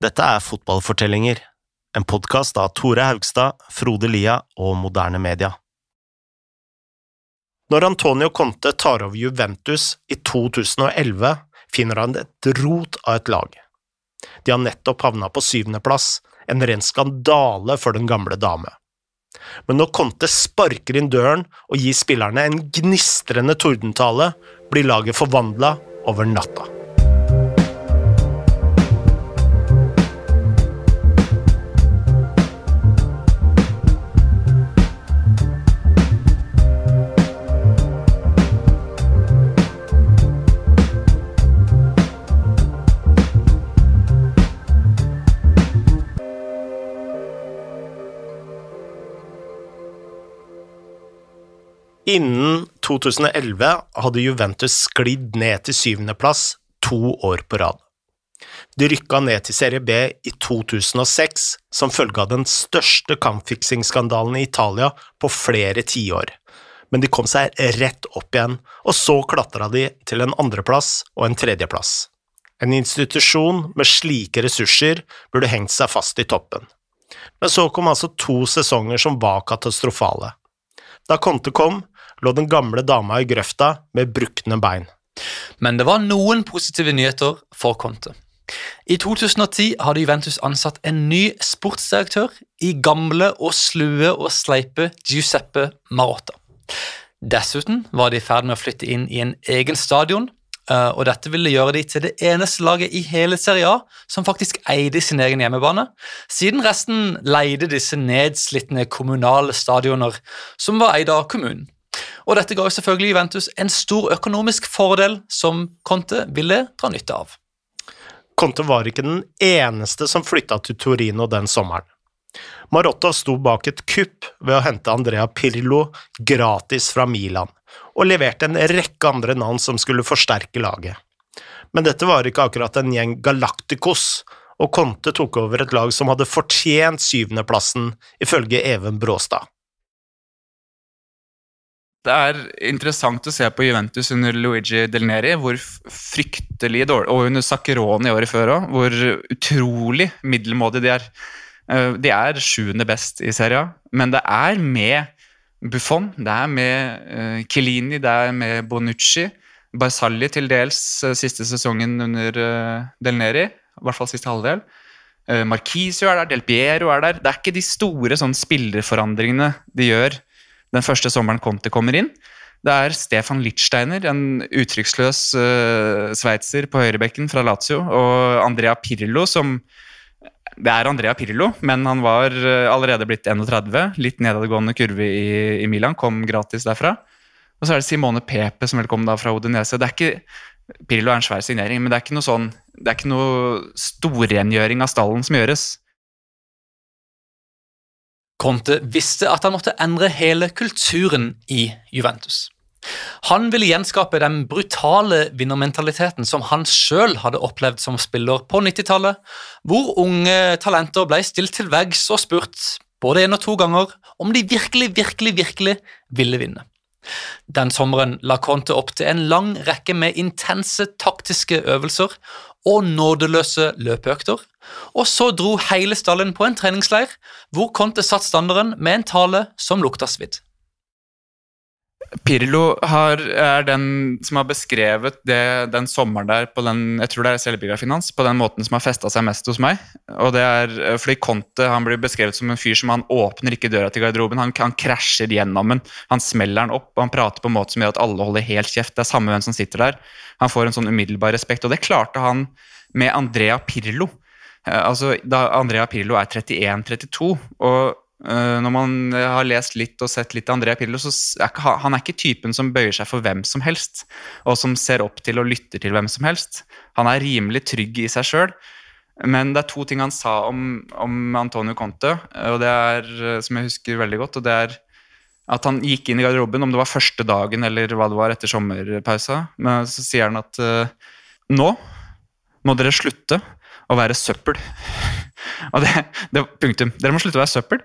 Dette er Fotballfortellinger, en podkast av Tore Haugstad, Frode Lia og Moderne Media. Når Antonio Conte tar over Juventus i 2011, finner han et rot av et lag. De har nettopp havna på syvendeplass, en ren skandale for den gamle dame. Men når Conte sparker inn døren og gir spillerne en gnistrende tordentale, blir laget forvandla over natta. Innen 2011 hadde Juventus sklidd ned til syvendeplass to år på rad. De rykka ned til Serie B i 2006 som følge av den største kampfiksingsskandalen i Italia på flere tiår, men de kom seg rett opp igjen, og så klatra de til en andreplass og en tredjeplass. En institusjon med slike ressurser burde hengt seg fast i toppen. Men så kom altså to sesonger som var katastrofale. Da Conte kom, lå den gamle dama i grøfta med brukne bein. Men det var noen positive nyheter for Conte. I 2010 hadde Juventus ansatt en ny sportsdirektør i gamle og slue og sleipe Giuseppe Marotta. Dessuten var de i ferd med å flytte inn i en egen stadion, eh, og dette ville gjøre de til det eneste laget i hele Serie A som faktisk eide sin egen hjemmebane, siden resten leide disse nedslitne kommunale stadioner som var eid av kommunen. Og dette ga jo selvfølgelig Juventus en stor økonomisk fordel som Conte ville dra nytte av. Conte var ikke den eneste som flytta til Torino den sommeren. Marotta sto bak et kupp ved å hente Andrea Pirlo gratis fra Milan, og leverte en rekke andre navn som skulle forsterke laget. Men dette var ikke akkurat en gjeng Galacticos, og Conte tok over et lag som hadde fortjent syvendeplassen, ifølge Even Bråstad. Det er interessant å se på Juventus under Luigi Del Neri, hvor fryktelig dårlig Og under Saccheroni året før òg, hvor utrolig middelmådig de er. Eh, de er sjuende best i serien, men det er med Buffon, det er med Kilini, det er med Bonucci. Barzalli til dels uh, siste sesongen under Del Neri, i hvert fall siste halvdel. Marquisio er der, Del Piero er der. Det er ikke de store sånn, spillerforandringene de gjør den første sommeren Conte kommer inn. Det er Stefan Lichtsteiner, en uttrykksløs uh, sveitser på høyrebekken fra Lazio, og Andrea Pirlo, som Det er Andrea Pirlo, men han var uh, allerede blitt 31. Litt nedadgående kurve i, i, Milan, kom gratis derfra. Og så er det Simone Pepe som vil komme da fra Odinese. Det er ikke Pirlo er en svær signering, men det er ikke noe sånn, det er ikke noe storrengjøring av stallen som gjøres. Conte visste at han måtte endre hele kulturen i Juventus. Han ville gjenskape den brutale vinnermentaliteten som han sjøl hadde opplevd som spiller på 90-tallet, hvor unge talenter ble stilt til veggs og spurt, både én og to ganger, om de virkelig, virkelig, virkelig ville vinne. Den sommeren la Conte opp til en lang rekke med intense taktiske øvelser og nådeløse løpeøkter, og så dro hele stallen på en treningsleir hvor Conte satt standarden med en tale som lukta svidd. Pirlo har, er den som har beskrevet det, den sommeren der på den jeg tror det er selvbiografien hans, på den måten som har festa seg mest hos meg. Og det er eh, fordi Conte han blir beskrevet som en fyr som han åpner ikke døra til garderoben. Han, han krasjer gjennom den, han smeller den opp, han prater på en måte som gjør at alle holder helt kjeft. Det er samme hvem som sitter der. Han får en sånn umiddelbar respekt, og det klarte han med Andrea Pirlo. Eh, altså, da Andrea Pirlo er 31-32, og når man har lest litt og sett litt av Andrea Pirlo, så er han er ikke typen som bøyer seg for hvem som helst, og som ser opp til og lytter til hvem som helst. Han er rimelig trygg i seg sjøl. Men det er to ting han sa om, om, Antonio Conte, og det er, eh, som jeg husker veldig godt. og det er at han gikk inn i garderoben, om det var første dagen eller hva det var etter sommerpausa. Men så sier han at nå må dere slutte å være søppel. Og det, det, punktum. Dere må slutte å være søppel.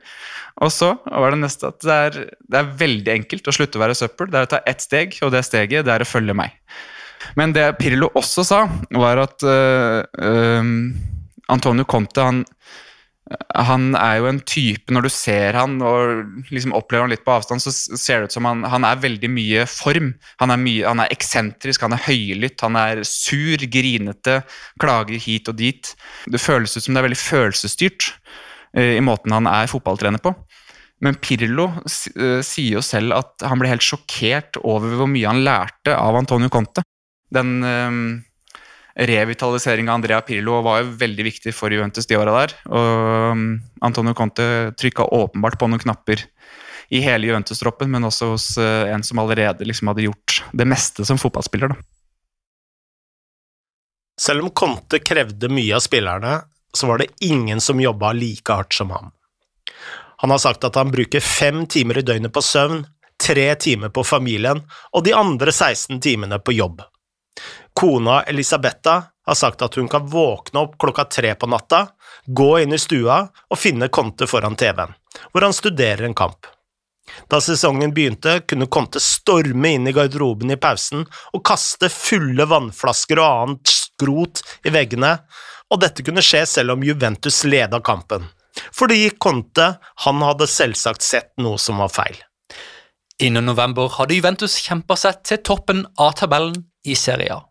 Og så var det neste at det er, det er, veldig enkelt å slutte å være søppel. Det er å ta ett steg, og det steget det er å følge meg. Men det Pirlo også sa, var at øh, øh, Antonio Conte han, han er jo en type Når du ser han og liksom opplever han litt på avstand, så ser det ut som han, han er veldig mye form. Han er, mye, han er eksentrisk, han er høylytt, han er sur, grinete, klager hit og dit. Det føles ut som det er veldig følelsesstyrt uh, i måten han er fotballtrener på. Men Pirlo uh, sier jo selv at han ble helt sjokkert over hvor mye han lærte av Antonio Conte. Den uh, revitalisering av Andrea Pirlo var jo veldig viktig for Juventus de åra der. Og um, Antonio Conte trykka åpenbart på noen knapper i hele Juventus-troppen, men også hos uh, en som allerede liksom hadde gjort det meste som fotballspiller. Da. Selv om Conte krevde mye av spillerne, så var det ingen som jobba like hardt som ham. Han har sagt at han bruker fem timer i døgnet på søvn, tre timer på familien og de andre 16 timene på jobb. Kona Elisabetta har sagt at hun kan våkne opp klokka tre på natta, gå inn i stua og finne Conte foran TV-en, hvor han studerer en kamp. Da sesongen begynte, kunne Conte storme inn i garderoben i pausen og kaste fulle vannflasker og annet skrot i veggene, og dette kunne skje selv om Juventus leda kampen, fordi Conte han hadde selvsagt sett noe som var feil. Innen november hadde Juventus kjempa seg til toppen av tabellen i Serie A.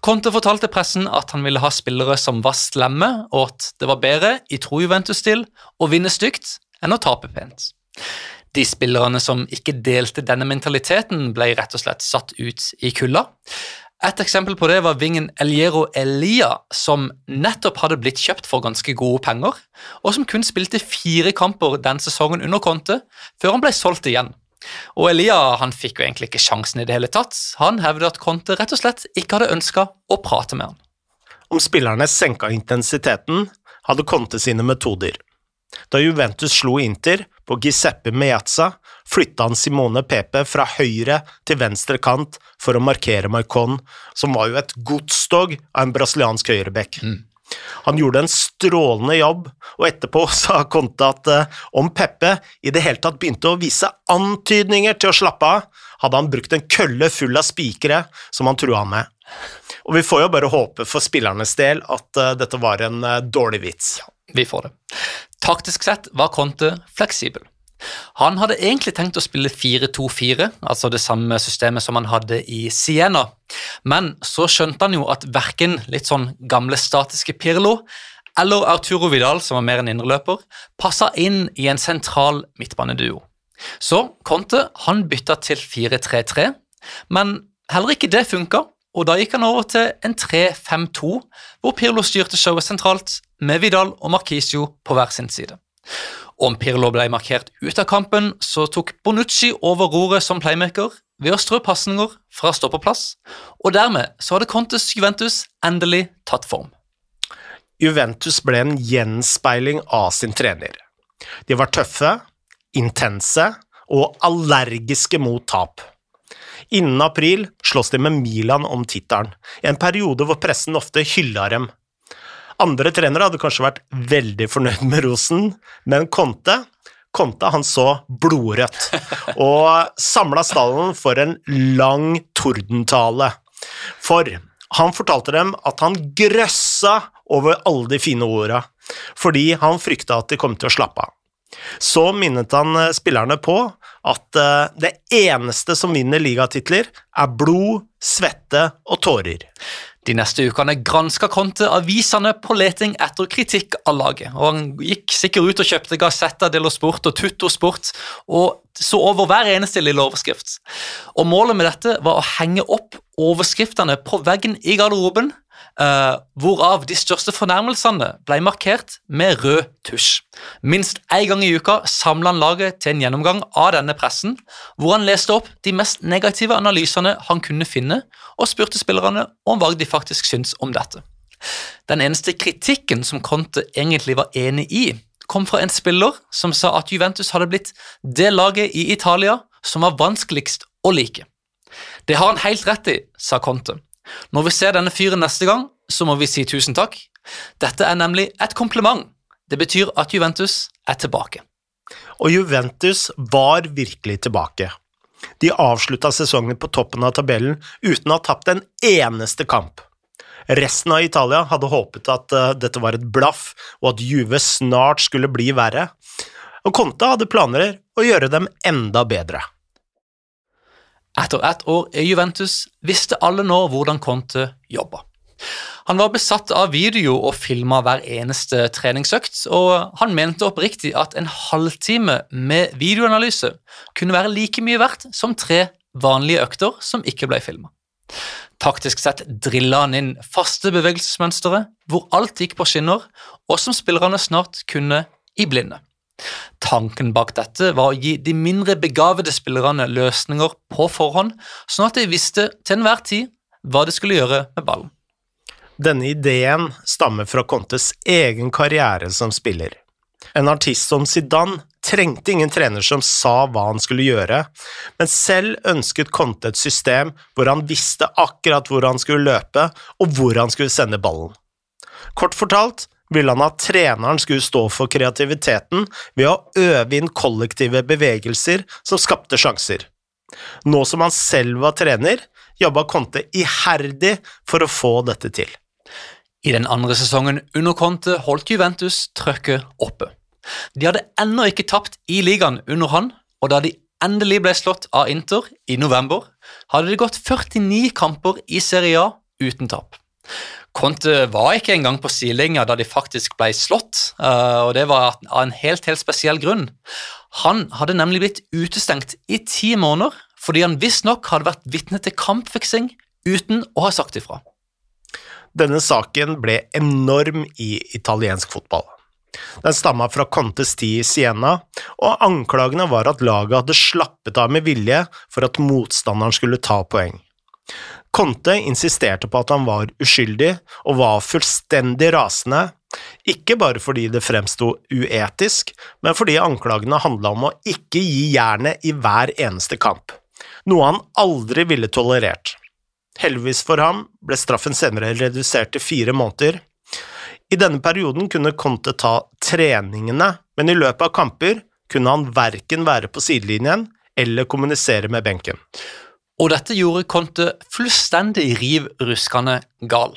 Conte fortalte pressen at han ville ha spillere som var slemme, og at det var bedre, i tro Juventus-stil, å vinne stygt enn å tape pent. De spillerne som ikke delte denne mentaliteten, ble rett og slett satt ut i kulda. Et eksempel på det var vingen Eliero Elia, som nettopp hadde blitt kjøpt for ganske gode penger, og som kun spilte fire kamper den sesongen under Conte, før han ble solgt igjen. Og Elia han fikk jo egentlig ikke sjansen i det hele tatt. Han hevder at Conte rett og slett ikke hadde ønska å prate med han. Om spillerne senka intensiteten, hadde Conte sine metoder. Da Juventus slo Inter på Giuseppe Meazza, flytta han Simone Pepe fra høyre til venstre kant for å markere Maicon, som var jo et godstog av en brasiliansk høyrebekk. Mm. Han gjorde en strålende jobb, og etterpå sa Conte at uh, om Peppe i det hele tatt begynte å vise antydninger til å slappe av, hadde han brukt en kølle full av spikere som han trua med. Og vi får jo bare håpe for spillernes del at uh, dette var en uh, dårlig vits. Vi får det. Taktisk sett var Conte fleksibel. Han hadde egentlig tenkt å spille 4-2-4, altså det samme systemet som han hadde i Siena, men så skjønte han jo at verken litt sånn gamle statiske Pirlo eller Arturo Vidal, som var mer en indreløper, passa inn i en sentral midtbaneduo. Så Conte han bytta til 4-3-3, men heller ikke det funka, og da gikk han over til en 3-5-2, hvor Pirlo styrte showet sentralt, med Vidal og Marquisio på hver sin side. Om Pirlo ble markert ut av kampen, så tok Bonucci over roret som playmaker ved å strø pasninger fra stoppeplass, og dermed så hadde Contes Juventus endelig tatt form. Juventus ble en gjenspeiling av sin trener. De var tøffe, intense og allergiske mot tap. Innen april slåss de med Milan om tittelen, en periode hvor pressen ofte hylla dem andre trenere hadde kanskje vært veldig fornøyd med rosen, men Conte Conte han så blodrødt og samla stallen for en lang tordentale. For han fortalte dem at han grøssa over alle de fine orda, fordi han frykta at de kom til å slappe av. Så minnet han eh, spillerne på at eh, det eneste som vinner ligatitler, er blod, svette og tårer. De neste ukene granska Conte avisene på leting etter kritikk av laget. og Han gikk sikkert ut og kjøpte Gazzetta dello Sport og Tutto Sport og så over hver eneste lille overskrift. Og Målet med dette var å henge opp overskriftene på veggen i garderoben Uh, hvorav de største fornærmelsene ble markert med rød tusj. Minst én gang i uka samla han laget til en gjennomgang av denne pressen, hvor han leste opp de mest negative analysene han kunne finne, og spurte spillerne om hva de faktisk syntes om dette. Den eneste kritikken som Conte egentlig var enig i, kom fra en spiller som sa at Juventus hadde blitt det laget i Italia som var vanskeligst å like. Det har han helt rett i, sa Conte. Når vi ser denne fyren neste gang, så må vi si tusen takk. Dette er nemlig et kompliment. Det betyr at Juventus er tilbake. Og Juventus var virkelig tilbake. De avslutta sesongen på toppen av tabellen uten å ha tapt en eneste kamp. Resten av Italia hadde håpet at uh, dette var et blaff, og at Juve snart skulle bli verre, og Conte hadde planer å gjøre dem enda bedre. Etter ett år i Juventus visste alle nå hvordan Conte jobba. Han var besatt av video og filma hver eneste treningsøkt, og han mente oppriktig at en halvtime med videoanalyse kunne være like mye verdt som tre vanlige økter som ikke ble filma. Taktisk sett drilla han inn faste bevegelsesmønstre hvor alt gikk på skinner, og som spillerne snart kunne i blinde. Tanken bak dette var å gi de mindre begavede spillerne løsninger på forhånd, sånn at de visste til enhver tid hva de skulle gjøre med ballen. Denne ideen stammer fra Contes egen karriere som spiller. En artist som Zidane trengte ingen trener som sa hva han skulle gjøre, men selv ønsket Conte et system hvor han visste akkurat hvor han skulle løpe, og hvor han skulle sende ballen. Kort fortalt ville han at treneren skulle stå for kreativiteten ved å øve inn kollektive bevegelser som skapte sjanser. Nå som han selv var trener, jobba Conte iherdig for å få dette til. I den andre sesongen under Conte holdt Juventus trøkket oppe. De hadde ennå ikke tapt i ligaen under han, og da de endelig ble slått av Inter i november, hadde det gått 49 kamper i Serie A uten tap. Conte var ikke engang på sidelinja da de faktisk ble slått, eh, og det var av en helt, helt spesiell grunn. Han hadde nemlig blitt utestengt i ti måneder fordi han visstnok hadde vært vitne til kampfiksing uten å ha sagt ifra. Denne saken ble enorm i italiensk fotball. Den stamma fra Contes tid i Siena, og anklagene var at laget hadde slappet av med vilje for at motstanderen skulle ta poeng. Conte insisterte på at han var uskyldig, og var fullstendig rasende, ikke bare fordi det fremsto uetisk, men fordi anklagene handla om å ikke gi jernet i hver eneste kamp, noe han aldri ville tolerert. Heldigvis for ham ble straffen senere redusert til fire måneder. I denne perioden kunne Conte ta treningene, men i løpet av kamper kunne han verken være på sidelinjen eller kommunisere med benken. Og dette gjorde Conte fullstendig riv ruskende gal.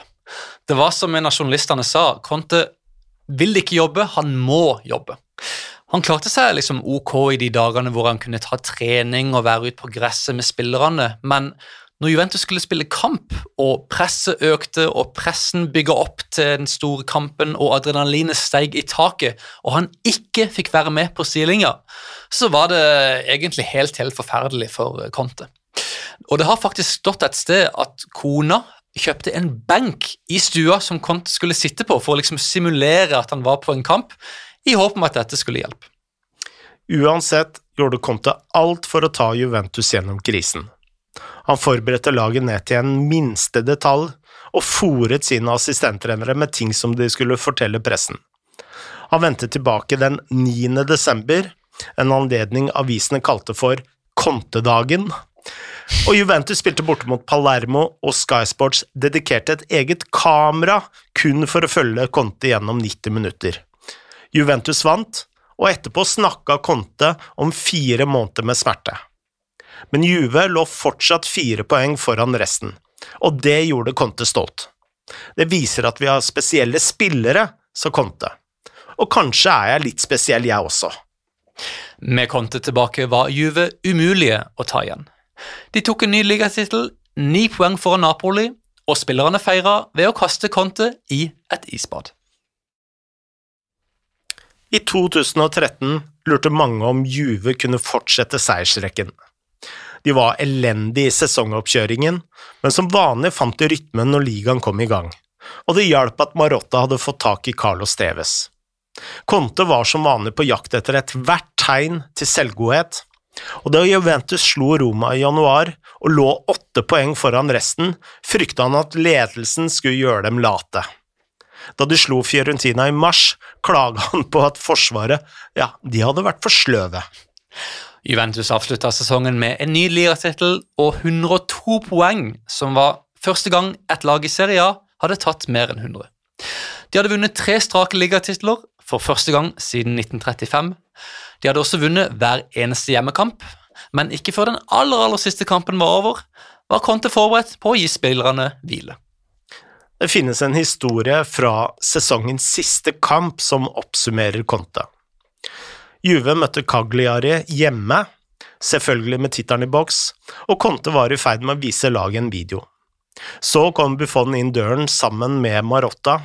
Det var som en av journalistene sa, Conte vil ikke jobbe, han må jobbe. Han klarte seg liksom ok i de dagene hvor han kunne ta trening og være ute på gresset med spillerne, men når Juventus skulle spille kamp, og presset økte og pressen bygga opp til den store kampen, og adrenalinet steg i taket, og han ikke fikk være med på sidelinja, så var det egentlig helt, helt forferdelig for Conte. Og det har faktisk stått et sted at kona kjøpte en benk i stua som Conte skulle sitte på for å liksom simulere at han var på en kamp, i håp om at dette skulle hjelpe. Uansett gjorde Conte alt for å ta Juventus gjennom krisen. Han forberedte laget ned til en minste detalj og fòret sine assistenttrenere med ting som de skulle fortelle pressen. Han vendte tilbake den 9. desember, en anledning avisene kalte for Contedagen, og Juventus spilte borte mot Palermo, og Sky Sports dedikerte et eget kamera kun for å følge Conte gjennom 90 minutter. Juventus vant, og etterpå snakka Conte om fire måneder med smerte. Men Juve lå fortsatt fire poeng foran resten, og det gjorde Conte stolt. Det viser at vi har spesielle spillere, sa Conte. Og kanskje er jeg litt spesiell, jeg også. Med Conte tilbake var Juve umulige å ta igjen. De tok en ny ligatittel, ni poeng foran Napoli, og spillerne feira ved å kaste Conte i et isbad. I 2013 lurte mange om Juve kunne fortsette seiersrekken. De var elendige i sesongoppkjøringen, men som vanlig fant de rytmen når ligaen kom i gang, og det hjalp at Marotta hadde fått tak i Carlos Steves. Conte var som vanlig på jakt etter ethvert tegn til selvgodhet, og da Juventus slo Roma i januar og lå åtte poeng foran resten, frykta han at ledelsen skulle gjøre dem late. Da de slo Fiorentina i mars, klaga han på at forsvaret ja, de hadde vært for sløve. Juventus avslutta sesongen med en ny ligatittel og 102 poeng, som var første gang et lag i Serie A hadde tatt mer enn 100. De hadde vunnet tre strake ligatitler for første gang siden 1935. De hadde også vunnet hver eneste hjemmekamp, men ikke før den aller, aller siste kampen var over, var Conte forberedt på å gi spillerne hvile. Det finnes en historie fra sesongens siste kamp som oppsummerer Conte. Juve møtte Cagliari hjemme, selvfølgelig med tittelen i boks, og Conte var i ferd med å vise laget en video. Så kom Buffon inn døren sammen med Marotta.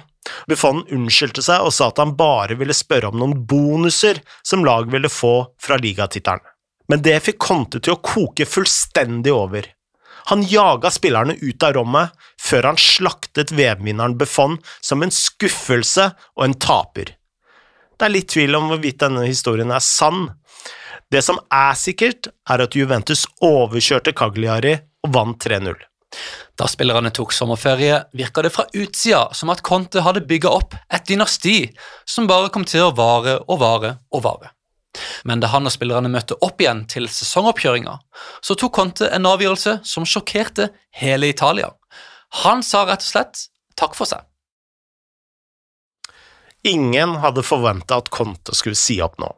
Buffon unnskyldte seg og sa at han bare ville spørre om noen bonuser som lag ville få fra ligatittelen. Men det fikk Conte til å koke fullstendig over. Han jaga spillerne ut av rommet før han slaktet VM-vinneren Buffon som en skuffelse og en taper. Det er litt tvil om hvorvidt denne historien er sann. Det som er sikkert, er at Juventus overkjørte Cagliari og vant 3-0. Da spillerne tok sommerferie, virka det fra utsida som at Conte hadde bygga opp et dynasti som bare kom til å vare og vare og vare. Men da han og spillerne møtte opp igjen til sesongoppkjøringa, så tok Conte en avgjørelse som sjokkerte hele Italia. Han sa rett og slett takk for seg. Ingen hadde forventa at Conte skulle si opp nå.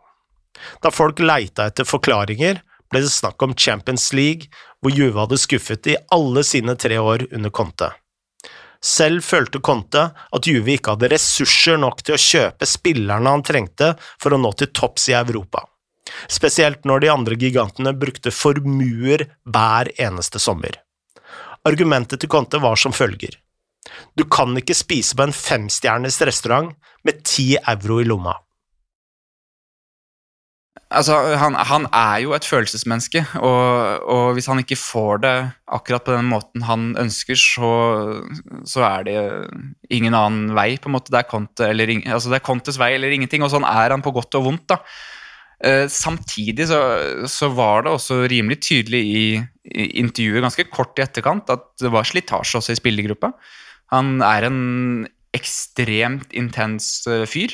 Da folk leita etter forklaringer, ble det snakk om Champions League, hvor Juve hadde skuffet i alle sine tre år under Conte. Selv følte Conte at Juve ikke hadde ressurser nok til å kjøpe spillerne han trengte for å nå til topps i Europa, spesielt når de andre gigantene brukte formuer hver eneste sommer. Argumentet til Conte var som følger. Du kan ikke spise på en femstjerners restaurant med ti euro i lomma. Altså, han, han, er jo et følelsesmenneske, og, og, hvis han ikke får det akkurat på den måten han ønsker, så, så er det ingen annen vei, på en måte. Det er, Conte, eller, altså, det er Contes vei eller ingenting, og sånn er han på godt og vondt. da. Eh, samtidig så, så, var det også rimelig tydelig i, i, intervjuet ganske kort i etterkant at det var slitasje også i spillergruppa. Han er en ekstremt intens uh, fyr.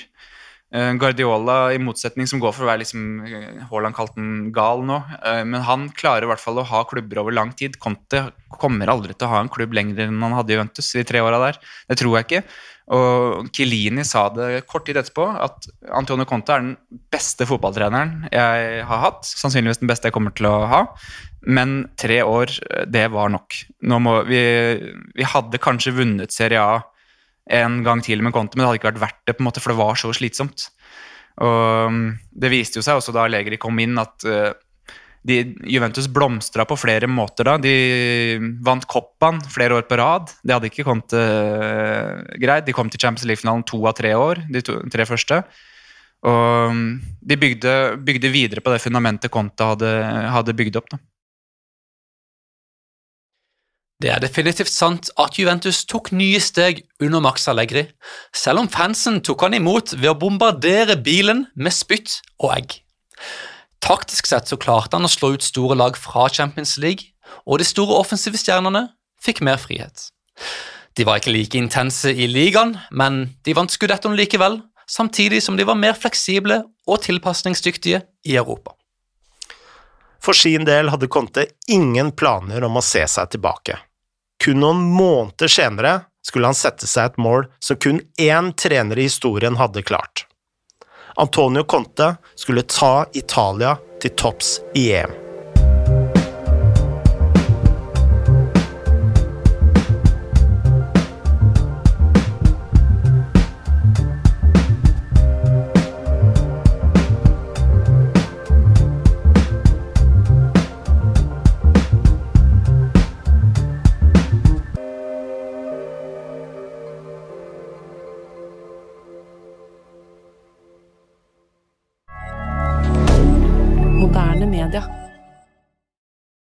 Uh, Guardiola, i motsetning, som går for å være liksom Haaland kalte den gal nå, uh, men han klarer i hvert fall å ha klubber over lang tid. Conte kommer aldri til å ha en klubb lenger enn han hadde i Juventus de tre åra der. Det tror jeg ikke. Og Kilini sa det kort tid etterpå at Antonio Conte er den beste fotballtreneren jeg har hatt. Sannsynligvis den beste jeg kommer til å ha. Men tre år, det var nok. Vi, vi, hadde kanskje vunnet Serie A en gang til med Conte, men det hadde ikke vært verdt det, på en måte, for det var så slitsomt. Og um, Det viste jo seg også da Allegri kom inn, at uh, de, Juventus blomstra på flere måter da. De vant Coppaen flere år på rad. Det hadde ikke kommet uh, greit. De kom til Champions League-finalen to av tre år, de to, tre første. Og um, de bygde, bygde, videre på det fundamentet Conte hadde, hadde bygd opp. da. Det er definitivt sant at Juventus tok nye steg under Max Allegri, selv om fansen tok han imot ved å bombardere bilen med spytt og egg. Taktisk sett så klarte han å slå ut store lag fra Champions League, og de store offensive stjernene fikk mer frihet. De var ikke like intense i ligaen, men de vant skudettoen likevel, samtidig som de var mer fleksible og tilpasningsdyktige i Europa. For sin del hadde Conte ingen planer om å se seg tilbake. Kun noen måneder senere skulle han sette seg et mål som kun én trener i historien hadde klart. Antonio Conte skulle ta Italia til topps i EM.